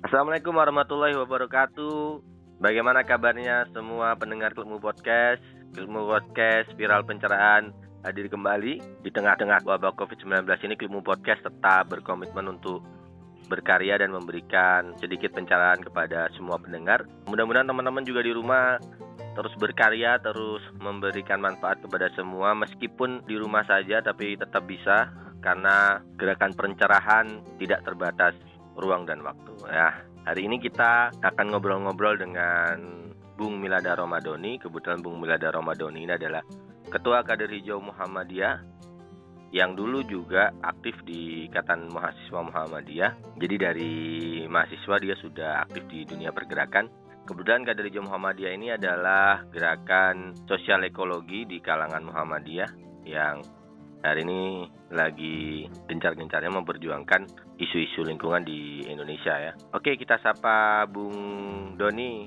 Assalamualaikum warahmatullahi wabarakatuh. Bagaimana kabarnya semua pendengar Ilmu Podcast? Ilmu Podcast Viral Pencerahan hadir kembali di tengah-tengah wabah COVID-19 ini Ilmu Podcast tetap berkomitmen untuk berkarya dan memberikan sedikit pencerahan kepada semua pendengar. Mudah-mudahan teman-teman juga di rumah terus berkarya, terus memberikan manfaat kepada semua meskipun di rumah saja tapi tetap bisa karena gerakan pencerahan tidak terbatas ruang dan waktu. Ya, hari ini kita akan ngobrol-ngobrol dengan Bung Milada Romadoni. Kebetulan Bung Milada Romadoni ini adalah Ketua Kader Hijau Muhammadiyah yang dulu juga aktif di Ikatan Mahasiswa Muhammadiyah. Jadi dari mahasiswa dia sudah aktif di dunia pergerakan. Kebetulan Kader Hijau Muhammadiyah ini adalah gerakan sosial ekologi di kalangan Muhammadiyah yang hari ini lagi gencar-gencarnya memperjuangkan isu-isu lingkungan di Indonesia ya. Oke, kita sapa Bung Doni.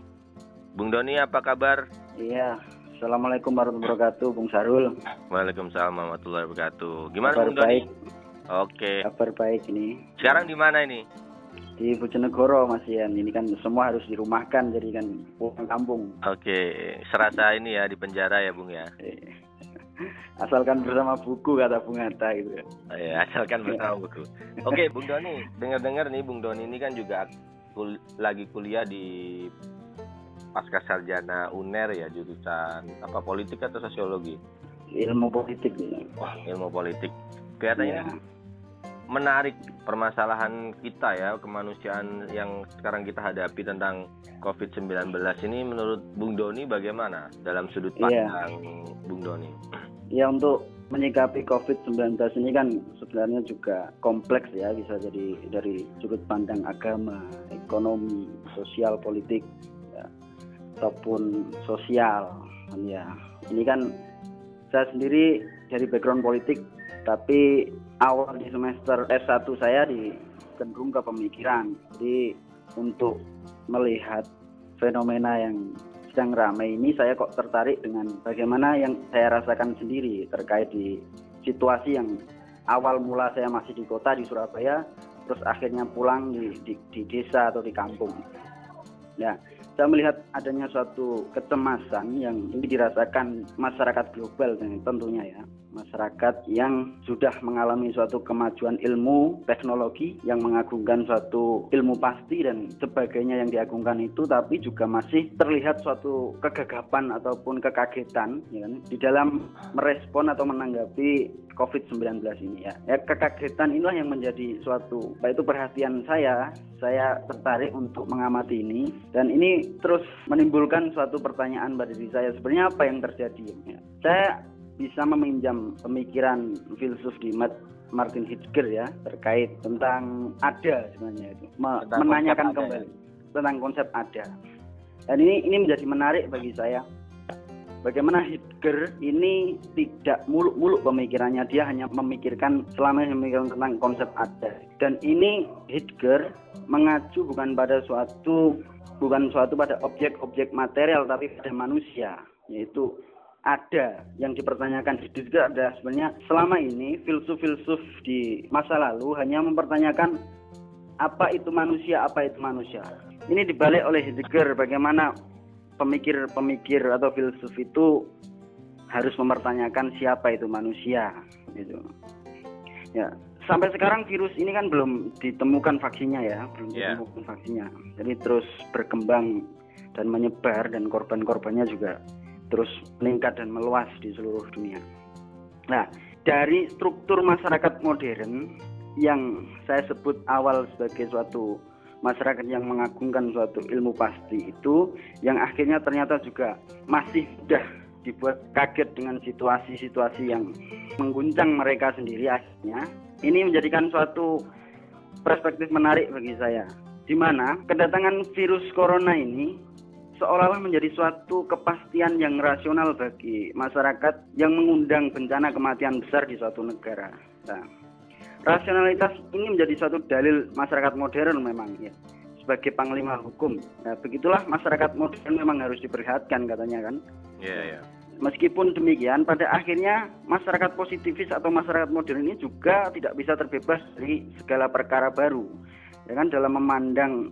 Bung Doni apa kabar? Iya, Assalamualaikum warahmatullahi wabarakatuh, Bung Sarul. Waalaikumsalam warahmatullahi wabarakatuh. Gimana Kabar Bung Doni? baik, Oke. kabar baik ini. Sekarang di mana ini? Di Bojonegoro Mas Ian, ini kan semua harus dirumahkan jadi kan pulang kampung. Oke, serasa ini ya di penjara ya Bung ya. Eh, Asalkan bersama buku kata Bung Hatta gitu. Oh, ya, asalkan bersama buku. Oke, Bung Doni, dengar-dengar nih Bung Doni ini kan juga kul- lagi kuliah di pasca sarjana UNER ya jurusan apa politik atau sosiologi? Ilmu politik ini. Wah, ilmu politik. Kelihatannya Iya. Menarik permasalahan kita ya kemanusiaan yang sekarang kita hadapi tentang COVID-19 ini menurut Bung Doni bagaimana dalam sudut Iya. pandang Bung Doni? Ya untuk menyikapi COVID-19 ini kan sebenarnya juga kompleks ya bisa jadi dari sudut pandang agama, ekonomi, sosial, politik, ya, ataupun sosial. Ya ini kan saya sendiri dari background politik, tapi awal di semester S1 saya di cenderung ke pemikiran. Jadi untuk melihat fenomena yang sedang ramai ini saya kok tertarik dengan bagaimana yang saya rasakan sendiri terkait di situasi yang awal mula saya masih di kota di Surabaya terus akhirnya pulang di, di, di desa atau di kampung. Ya, saya melihat adanya suatu kecemasan yang ini dirasakan masyarakat global tentunya ya masyarakat yang sudah mengalami suatu kemajuan ilmu teknologi yang mengagungkan suatu ilmu pasti dan sebagainya yang diagungkan itu tapi juga masih terlihat suatu kegagapan ataupun kekagetan ya kan, di dalam merespon atau menanggapi COVID-19 ini ya. ya kekagetan inilah yang menjadi suatu itu perhatian saya saya tertarik untuk mengamati ini dan ini terus menimbulkan suatu pertanyaan pada diri saya sebenarnya apa yang terjadi ya. saya bisa meminjam pemikiran filsuf di Mat- Martin Heidegger ya terkait tentang ada sebenarnya itu. Me- Tentang menanyakan konsep ada kembali tentang konsep ada. Dan ini ini menjadi menarik bagi saya. Bagaimana Heidegger ini tidak muluk-muluk pemikirannya dia hanya memikirkan selama ini memikirkan tentang konsep ada. Dan ini Heidegger mengacu bukan pada suatu bukan suatu pada objek-objek material tapi pada manusia yaitu ada yang dipertanyakan Heidegger adalah sebenarnya selama ini filsuf-filsuf di masa lalu hanya mempertanyakan apa itu manusia, apa itu manusia. Ini dibalik oleh Heidegger bagaimana pemikir-pemikir atau filsuf itu harus mempertanyakan siapa itu manusia gitu. Ya, sampai sekarang virus ini kan belum ditemukan vaksinnya ya, belum Ya. ditemukan vaksinnya. Jadi terus berkembang dan menyebar dan korban-korbannya juga terus meningkat dan meluas di seluruh dunia. Nah, dari struktur masyarakat modern yang saya sebut awal sebagai suatu masyarakat yang mengagungkan suatu ilmu pasti itu yang akhirnya ternyata juga masih mudah dibuat kaget dengan situasi-situasi yang mengguncang mereka sendiri akhirnya ini menjadikan suatu perspektif menarik bagi saya di mana kedatangan virus corona ini seolah-olah menjadi suatu kepastian yang rasional bagi masyarakat yang mengundang bencana kematian besar di suatu negara. Nah, rasionalitas ini menjadi suatu dalil masyarakat modern memang ya sebagai panglima hukum. Nah, begitulah masyarakat modern memang harus diperlihatkan katanya kan. Iya, iya. Meskipun demikian, pada akhirnya masyarakat positivis atau masyarakat modern ini juga tidak bisa terbebas dari segala perkara baru. Ya kan dalam memandang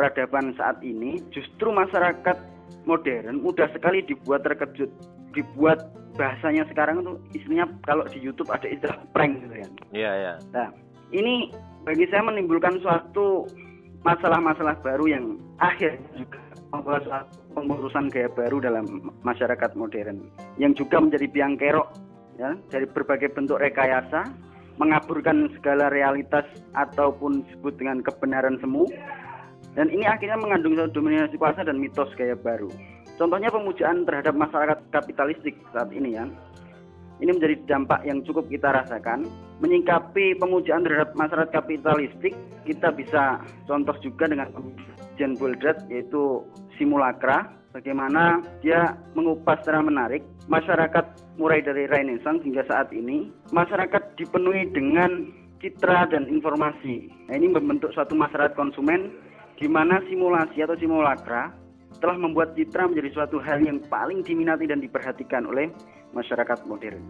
peradaban saat ini justru masyarakat modern mudah sekali dibuat terkejut dibuat bahasanya sekarang itu istilahnya kalau di YouTube ada istilah prank gitu kan. Iya, iya. Nah, ini bagi saya menimbulkan suatu masalah-masalah baru yang akhirnya juga membawa suatu pengurusan gaya baru dalam masyarakat modern yang juga menjadi biang kerok ya dari berbagai bentuk rekayasa mengaburkan segala realitas ataupun disebut dengan kebenaran semu dan ini akhirnya mengandung suatu dominasi kuasa dan mitos gaya baru contohnya pemujaan terhadap masyarakat kapitalistik saat ini ya ini menjadi dampak yang cukup kita rasakan. Menyingkapi pemujaan terhadap masyarakat kapitalistik, kita bisa contoh juga dengan Jen Boldrat yaitu simulakra bagaimana dia mengupas secara menarik masyarakat mulai dari Renaissance hingga saat ini masyarakat dipenuhi dengan citra dan informasi. Nah, ini membentuk suatu masyarakat konsumen di mana simulasi atau simulakra telah membuat citra menjadi suatu hal yang paling diminati dan diperhatikan oleh masyarakat modern.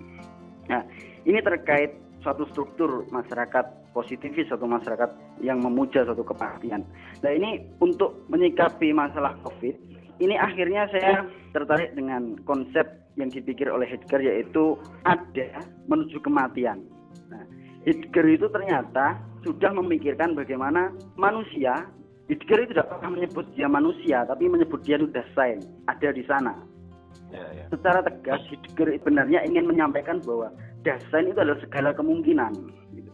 Nah, ini terkait suatu struktur masyarakat positifis atau masyarakat yang memuja suatu kepastian. Nah, ini untuk menyikapi masalah COVID, ini akhirnya saya tertarik dengan konsep yang dipikir oleh Heidegger yaitu ada menuju kematian. Nah, Heidegger itu ternyata sudah memikirkan bagaimana manusia Heidegger itu tidak pernah menyebut dia manusia, tapi menyebut dia sudah sains, ada di sana. Ya, ya. Secara tegas, Heidegger sebenarnya ingin menyampaikan bahwa Dasein itu adalah segala kemungkinan. Gitu.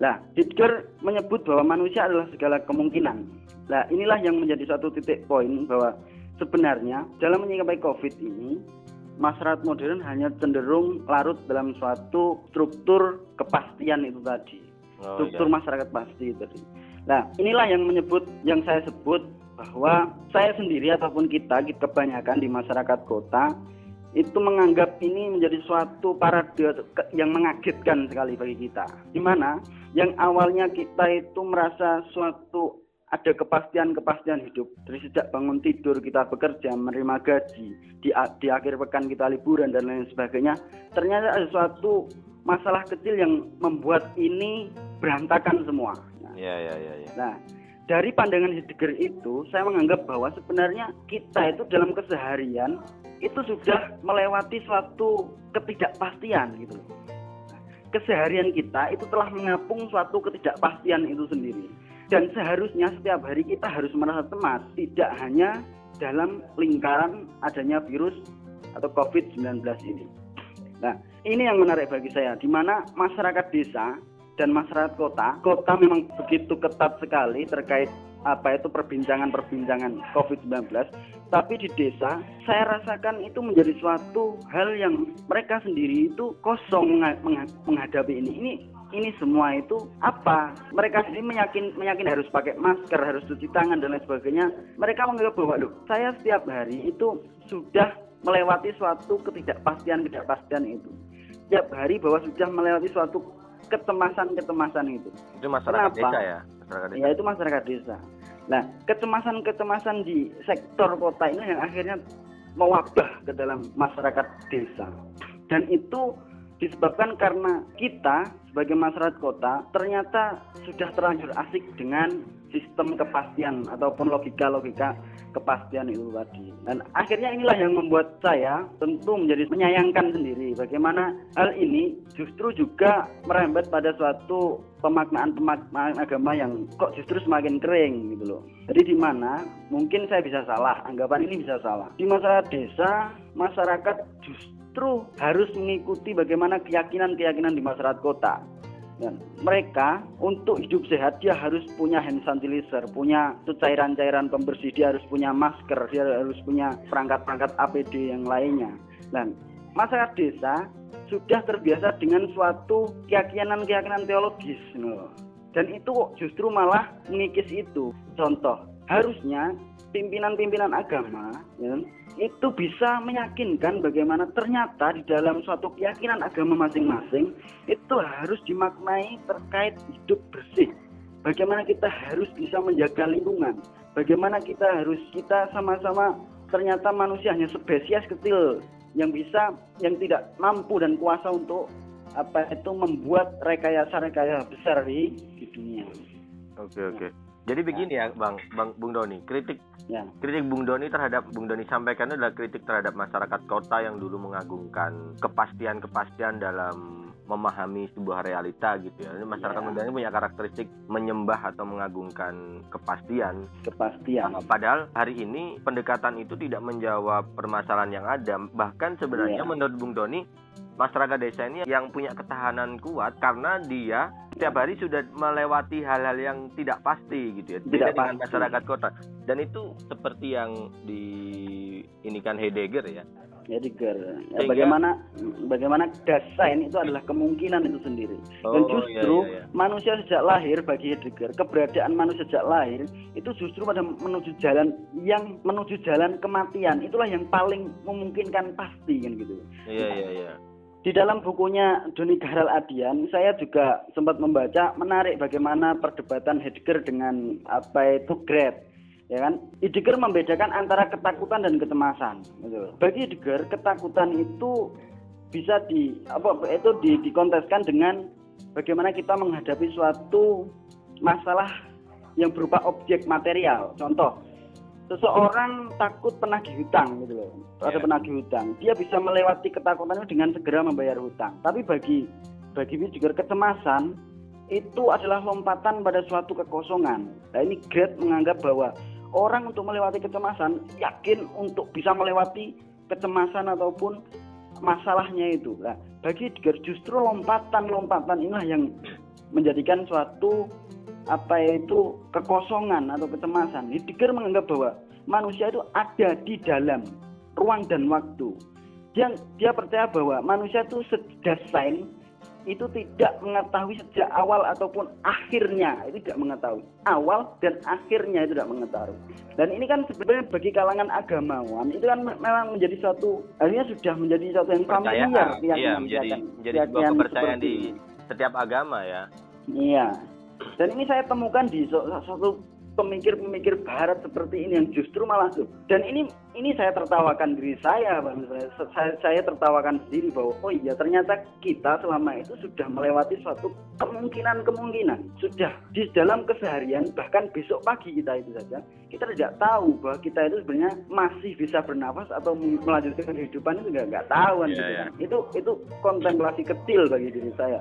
Nah, Heidegger menyebut bahwa manusia adalah segala kemungkinan. Nah, inilah yang menjadi satu titik poin bahwa sebenarnya dalam menyikapi COVID ini, masyarakat modern hanya cenderung larut dalam suatu struktur kepastian itu tadi. Oh, struktur iya. masyarakat pasti itu tadi. Nah, inilah yang menyebut yang saya sebut bahwa saya sendiri ataupun kita, kita kebanyakan di masyarakat kota itu menganggap ini menjadi suatu parade yang mengagetkan sekali bagi kita. Di mana yang awalnya kita itu merasa suatu ada kepastian-kepastian hidup dari sejak bangun tidur kita bekerja menerima gaji di, di akhir pekan kita liburan dan lain sebagainya ternyata ada suatu masalah kecil yang membuat ini berantakan semua. Ya, ya, ya, ya. nah dari pandangan Heidegger itu saya menganggap bahwa sebenarnya kita itu dalam keseharian itu sudah melewati suatu ketidakpastian gitu Keseharian kita itu telah mengapung suatu ketidakpastian itu sendiri. Dan seharusnya setiap hari kita harus merasa cemas, tidak hanya dalam lingkaran adanya virus atau COVID-19 ini. Nah, ini yang menarik bagi saya, di mana masyarakat desa dan masyarakat kota, kota memang begitu ketat sekali terkait apa itu perbincangan-perbincangan COVID-19, tapi di desa saya rasakan itu menjadi suatu hal yang mereka sendiri itu kosong menghadapi ini. Ini ini semua itu apa? Mereka sendiri meyakin meyakin harus pakai masker, harus cuci tangan dan lain sebagainya. Mereka menganggap bahwa loh, saya setiap hari itu sudah melewati suatu ketidakpastian-ketidakpastian itu. Setiap hari bahwa sudah melewati suatu kecemasan-kecemasan itu. Itu masyarakat Kenapa? desa ya? Masyarakat desa. Ya itu masyarakat desa. Nah, kecemasan-kecemasan di sektor kota ini yang akhirnya mewabah ke dalam masyarakat desa. Dan itu disebabkan karena kita sebagai masyarakat kota ternyata sudah terlanjur asik dengan sistem kepastian ataupun logika-logika kepastian itu tadi. Dan akhirnya inilah yang membuat saya tentu menjadi menyayangkan sendiri bagaimana hal ini justru juga merembet pada suatu pemaknaan-pemaknaan agama yang kok justru semakin kering gitu loh. Jadi di mana mungkin saya bisa salah, anggapan ini bisa salah. Di masyarakat desa, masyarakat justru harus mengikuti bagaimana keyakinan-keyakinan di masyarakat kota. Mereka untuk hidup sehat dia harus punya hand sanitizer, punya cairan-cairan pembersih, dia harus punya masker, dia harus punya perangkat-perangkat APD yang lainnya. Dan masyarakat desa sudah terbiasa dengan suatu keyakinan-keyakinan teologis. Dan itu justru malah mengikis itu. Contoh, harusnya pimpinan-pimpinan agama ya, itu bisa meyakinkan bagaimana ternyata di dalam suatu keyakinan agama masing-masing itu harus dimaknai terkait hidup bersih. Bagaimana kita harus bisa menjaga lingkungan, bagaimana kita harus kita sama-sama ternyata manusia hanya spesies kecil yang bisa yang tidak mampu dan kuasa untuk apa itu membuat rekayasa-rekayasa besar di, di dunia. Oke oke. Jadi begini ya, Bang, Bang Bung Doni, kritik Ya. kritik Bung Doni terhadap Bung Doni sampaikan adalah kritik terhadap masyarakat kota yang dulu mengagungkan kepastian-kepastian dalam memahami sebuah realita gitu ya. Ini masyarakat Ya. ini punya karakteristik menyembah atau mengagungkan kepastian. kepastian. Nah, Padahal hari ini pendekatan itu tidak menjawab permasalahan yang ada. Bahkan sebenarnya Iya. menurut Bung Doni, masyarakat desa ini yang punya ketahanan kuat karena dia setiap hari sudah melewati hal-hal yang tidak pasti gitu ya. Beda Tidak dengan pasti. masyarakat kota. Dan itu seperti yang di ini kan Heidegger ya. Heidegger. Ya, bagaimana bagaimana desain itu adalah kemungkinan itu sendiri. Dan Oh, justru iya, iya, iya. manusia sejak lahir bagi Heidegger, keberadaan manusia sejak lahir itu justru pada menuju jalan yang menuju jalan kematian. Itulah yang paling memungkinkan pasti kan gitu. Iya iya iya. Di dalam bukunya Doni Gahral Adian, saya juga sempat membaca menarik bagaimana perdebatan Heidegger dengan apa itu Gret. Ya kan? Heidegger membedakan antara ketakutan dan kecemasan. Gitu. Bagi Heidegger, ketakutan itu bisa di apa itu di, dikonteskan dengan bagaimana kita menghadapi suatu masalah yang berupa objek material. Contoh, seseorang takut penagih hutang gitu loh ada Ya. penagih hutang. Dia bisa melewati ketakutannya dengan segera membayar hutang. Tapi bagi bagi juga kecemasan itu adalah lompatan pada suatu kekosongan. Nah ini Gret menganggap bahwa orang untuk melewati kecemasan yakin untuk bisa melewati kecemasan ataupun masalahnya itu. Nah bagi Heidegger justru lompatan-lompatan inilah yang menjadikan suatu apa itu kekosongan atau kecemasan. Heidegger menganggap bahwa manusia itu ada di dalam ruang dan waktu. Dia dia percaya bahwa manusia itu sedesain itu tidak mengetahui sejak awal ataupun akhirnya itu tidak mengetahui awal dan akhirnya itu tidak mengetahui dan ini kan sebenarnya bagi kalangan agamawan itu kan me- memang menjadi suatu akhirnya sudah menjadi suatu yang familiar Kepercayaan. Iya, menjadi menjadi sebuah kepercayaan di setiap agama ya. Iya. Dan ini saya temukan di satu pemikir-pemikir barat seperti ini yang justru malah tuh. Dan ini ini saya tertawakan diri saya, Bang. Saya, saya, saya tertawakan sendiri bahwa oh iya ternyata kita selama itu sudah melewati suatu kemungkinan-kemungkinan. Sudah di dalam keseharian bahkan besok pagi kita itu saja kita tidak tahu bahwa kita itu sebenarnya masih bisa bernafas atau melanjutkan kehidupan itu nggak nggak tahu kan Iya, gitu iya. kan. Itu itu kontemplasi kecil bagi diri saya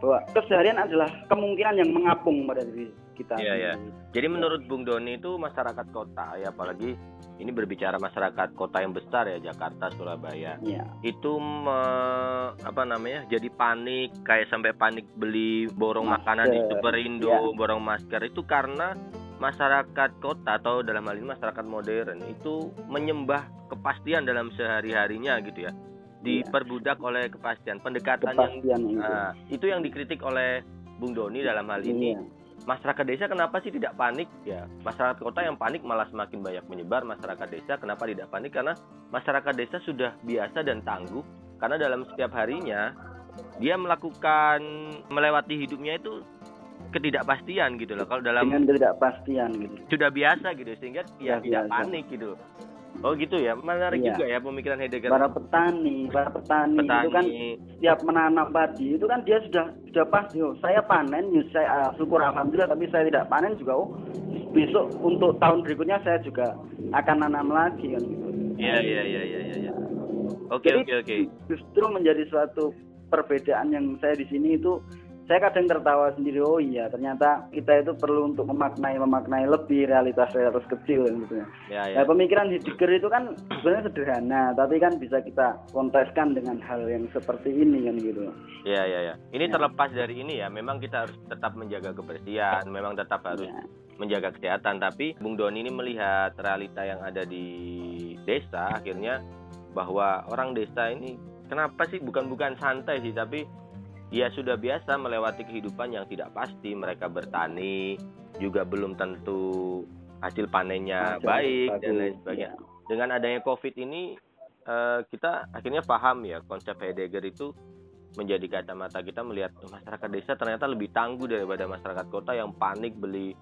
bahwa keseharian adalah kemungkinan yang mengapung pada diri kita. Iya, iya. sendiri. Jadi menurut Bung Doni itu masyarakat kota ya apalagi ini berbicara masyarakat kota yang besar ya Jakarta, Surabaya. Iya. Itu me- apa namanya? Jadi panik kayak sampai panik beli borong Masker, makanan di Superindo, iya. borong masker itu karena masyarakat kota atau dalam hal ini masyarakat modern itu menyembah kepastian dalam sehari-harinya gitu ya. Diperbudak oleh kepastian. Pendekatan yang itu. Nah, itu yang dikritik oleh Bung Doni dalam hal ini. Iya. Masyarakat desa kenapa sih tidak panik? Ya, masyarakat kota yang panik malah semakin banyak menyebar. Masyarakat desa kenapa tidak panik? Karena masyarakat desa sudah biasa dan tangguh. Karena dalam setiap harinya dia melakukan melewati hidupnya itu ketidakpastian gitu loh. Kalau dalam Dengan ketidakpastian gitu. sudah biasa gitu sehingga dia Sudah tidak biasa. panik gitu. Oh gitu ya, menarik Iya. juga ya pemikiran Heidegger. Para petani, para petani, petani. itu kan setiap menanam padi itu kan dia sudah sudah pasti oh, saya panen ya saya ah, syukur alhamdulillah tapi saya tidak panen juga oh besok untuk tahun berikutnya saya juga akan nanam lagi kan gitu. Iya iya iya iya iya. iya. Oke oke oke. Justru menjadi suatu perbedaan yang saya di sini itu saya kadang tertawa sendiri oh iya ternyata kita itu perlu untuk memaknai memaknai lebih realitas realitas kecil kan gitu ya. Ya ya. Nah, pemikiran Heidegger itu kan sebenarnya sederhana, tapi kan bisa kita konteskan dengan hal yang seperti ini kan gitu. Iya iya ya. Ini Ya. terlepas dari ini ya, memang kita harus tetap menjaga kebersihan, memang tetap harus Ya. menjaga kesehatan. Tapi Bung Doni ini melihat realita yang ada di desa, akhirnya bahwa orang desa ini kenapa sih bukan bukan santai sih, tapi dia sudah biasa melewati kehidupan yang tidak pasti. Mereka bertani juga belum tentu hasil panennya baik dan bagus, lain sebagainya. ya. Dengan adanya COVID ini eh, kita akhirnya paham ya konsep Heidegger itu menjadi kacamata kita melihat masyarakat desa ternyata lebih tangguh daripada masyarakat kota yang panik beli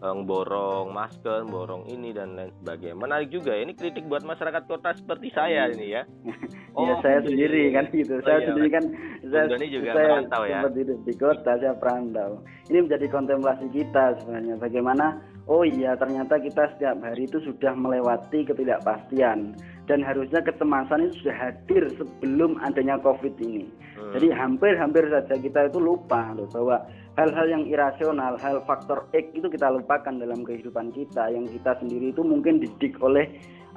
borong masker, borong ini dan lain sebagainya. Menarik juga ya. Ini kritik buat masyarakat kota seperti saya ini ya. Iya saya gitu. sendiri kan gitu. Oh, saya iya. sendiri kan saya, Doni juga saya merantau ya. sempat hidup di kota, saya perantau. Ini menjadi kontemplasi kita sebenarnya. Bagaimana oh iya ternyata kita setiap hari itu sudah melewati ketidakpastian dan harusnya kecemasan itu sudah hadir sebelum adanya Covid ini. Hmm. Jadi hampir-hampir saja kita itu lupa loh bahwa hal-hal yang irasional, hal faktor X itu kita lupakan dalam kehidupan kita. Yang kita sendiri itu mungkin didik oleh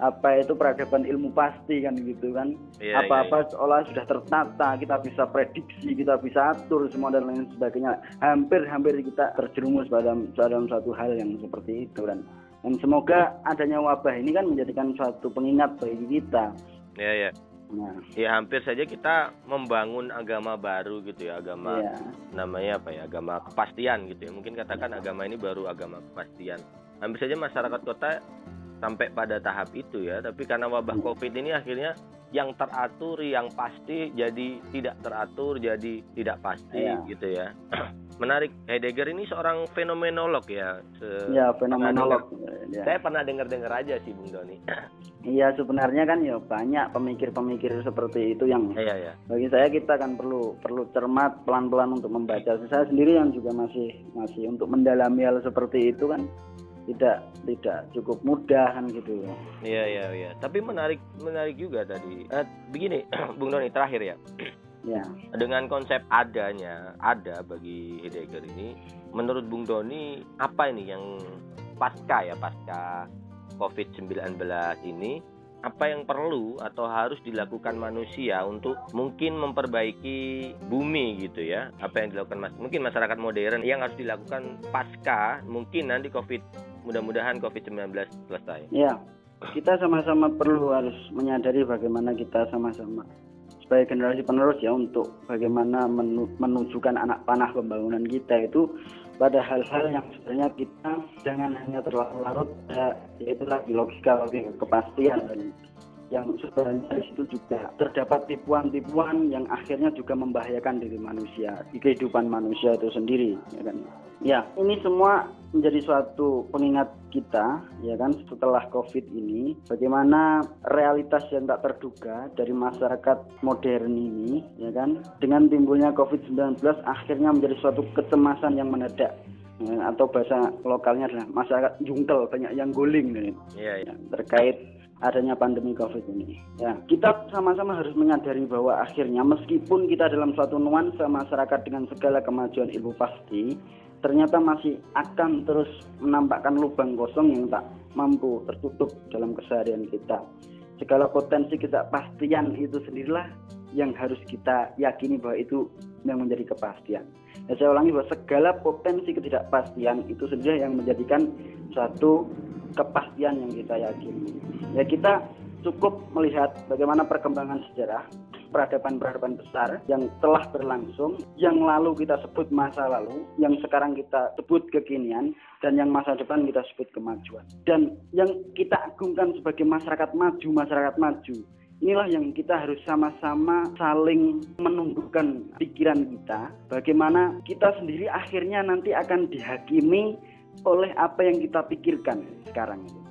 apa itu peradaban ilmu pasti kan gitu kan. Iya, apa-apa seolah sudah tertata kita bisa prediksi kita bisa atur semua dan lain sebagainya. Hampir-hampir kita terjerumus dalam dalam satu hal yang seperti itu dan dan semoga adanya wabah ini kan menjadikan suatu pengingat bagi kita. Ya ya. Nah Ya hampir saja kita membangun agama baru gitu ya, agama ya namanya apa ya agama kepastian gitu ya. Mungkin katakan agama ini baru agama kepastian. Hampir saja masyarakat kota sampai pada tahap itu ya tapi karena wabah Hmm. covid ini akhirnya yang teratur yang pasti jadi tidak teratur jadi tidak pasti Iya. gitu ya menarik. Heidegger ini seorang fenomenolog ya. Se- ya fenomenolog. Ya. saya pernah dengar dengar aja sih Bung Doni. Iya sebenarnya kan ya banyak pemikir-pemikir seperti itu yang iya ya bagi saya kita kan perlu perlu cermat pelan-pelan untuk membaca. Saya sendiri yang juga masih masih untuk mendalami hal seperti itu kan tidak tidak cukup mudah kan gitu. iya iya iya. Tapi menarik menarik juga tadi. Eh, begini Bung Doni terakhir ya Ya, dengan konsep adanya ada bagi Heidegger ini menurut Bung Doni apa ini yang pasca ya pasca COVID-19 ini apa yang perlu atau harus dilakukan manusia untuk mungkin memperbaiki bumi gitu ya? Apa yang dilakukan mas mungkin masyarakat modern yang harus dilakukan pasca mungkin nanti COVID mudah-mudahan COVID-19 selesai. Ya kita sama-sama perlu harus menyadari bagaimana kita sama-sama sebagai generasi penerus ya untuk bagaimana menu- menunjukkan anak panah pembangunan kita itu pada hal-hal yang sebenarnya kita jangan hanya terlalu larut pada yaitu lagi logika logika kepastian dan yang sebenarnya di situ juga terdapat tipuan-tipuan yang akhirnya juga membahayakan diri manusia di kehidupan manusia itu sendiri ya kan ya ini semua menjadi suatu pengingat kita ya kan setelah covid ini. Bagaimana realitas yang tak terduga dari masyarakat modern ini ya kan dengan timbulnya covid-19 akhirnya menjadi suatu kecemasan yang menedak Ya, atau bahasa lokalnya adalah masyarakat jungkel banyak yang guling nih iya iya. Ya, terkait adanya pandemi COVID ini. Ya, kita sama-sama harus menyadari bahwa akhirnya meskipun kita dalam suatu nuansa masyarakat dengan segala kemajuan ilmu pasti, ternyata masih akan terus menampakkan lubang kosong yang tak mampu tertutup dalam keseharian kita. Segala potensi ketidakpastian itu sendirilah yang harus kita yakini bahwa itu yang menjadi kepastian. Ya, saya ulangi bahwa segala potensi ketidakpastian itu sendiri yang menjadikan suatu kepastian yang kita yakini. Ya kita cukup melihat bagaimana perkembangan sejarah peradaban-peradaban besar yang telah berlangsung, yang lalu kita sebut masa lalu, yang sekarang kita sebut kekinian, dan yang masa depan kita sebut kemajuan. Dan yang kita agungkan sebagai masyarakat maju, masyarakat maju, inilah yang kita harus sama-sama saling menumbuhkan pikiran kita bagaimana kita sendiri akhirnya nanti akan dihakimi oleh apa yang kita pikirkan sekarang ini.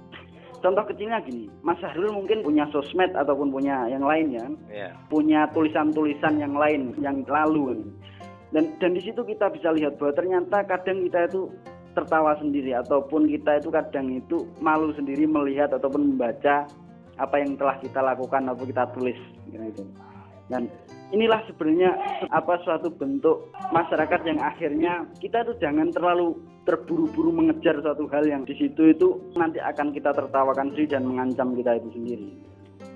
Contoh kecilnya gini, Mas Sahrul mungkin punya sosmed ataupun punya yang lain ya, iya punya tulisan-tulisan yang lain yang lalu. Dan dan di situ kita bisa lihat bahwa ternyata kadang kita itu tertawa sendiri ataupun kita itu kadang itu malu sendiri melihat ataupun membaca apa yang telah kita lakukan atau kita tulis gitu. Dan inilah sebenarnya apa suatu bentuk masyarakat yang akhirnya kita itu jangan terlalu terburu-buru mengejar suatu hal yang di situ itu nanti akan kita tertawakan sendiri dan mengancam kita itu sendiri.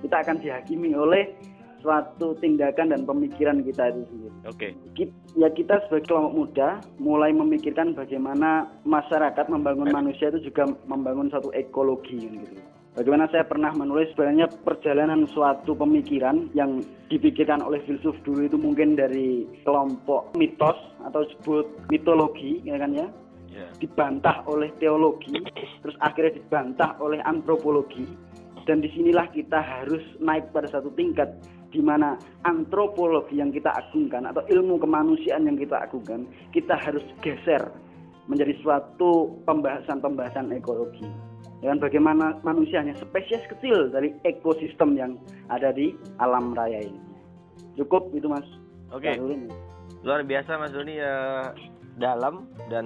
Kita akan dihakimi oleh suatu tindakan dan pemikiran kita itu sendiri. oke Kit- Ya kita sebagai kelompok muda mulai memikirkan bagaimana masyarakat membangun manusia itu juga membangun satu ekologi kan gitu. Bagaimana saya pernah menulis sebenarnya perjalanan suatu pemikiran yang dipikirkan oleh filsuf dulu itu mungkin dari kelompok mitos atau sebut mitologi ya kan ya? Iya dibantah oleh teologi, terus akhirnya dibantah oleh antropologi, dan di sinilah kita harus naik pada satu tingkat di mana antropologi yang kita agungkan atau ilmu kemanusiaan yang kita agungkan, kita harus geser menjadi suatu pembahasan-pembahasan ekologi dengan bagaimana manusianya spesies kecil dari ekosistem yang ada di alam raya ini. Cukup itu Mas. Oke. Luar biasa Mas Doni ya dalam dan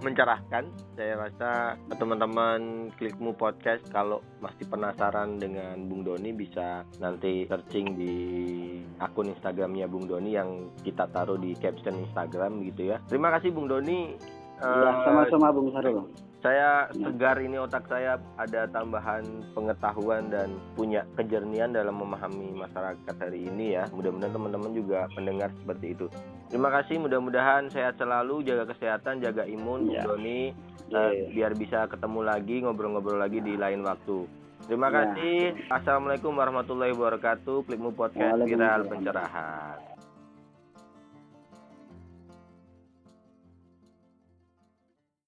mencerahkan. Saya rasa teman-teman klikmu podcast kalau masih penasaran dengan Bung Doni bisa nanti searching di akun Instagramnya Bung Doni yang kita taruh di caption Instagram gitu ya. Terima kasih Bung Doni. Ya, sama-sama Bung Sarul saya ya. segar ini otak saya ada tambahan pengetahuan dan punya kejernihan dalam memahami masyarakat hari ini ya. Mudah-mudahan teman-teman juga mendengar seperti itu. Terima kasih, mudah-mudahan sehat selalu, jaga kesehatan, jaga imun, ya. Doni, ya, ya. biar bisa ketemu lagi, ngobrol-ngobrol lagi di lain waktu. Terima ya. kasih. Assalamualaikum warahmatullahi wabarakatuh. Klikmu podcast viral pencerahan.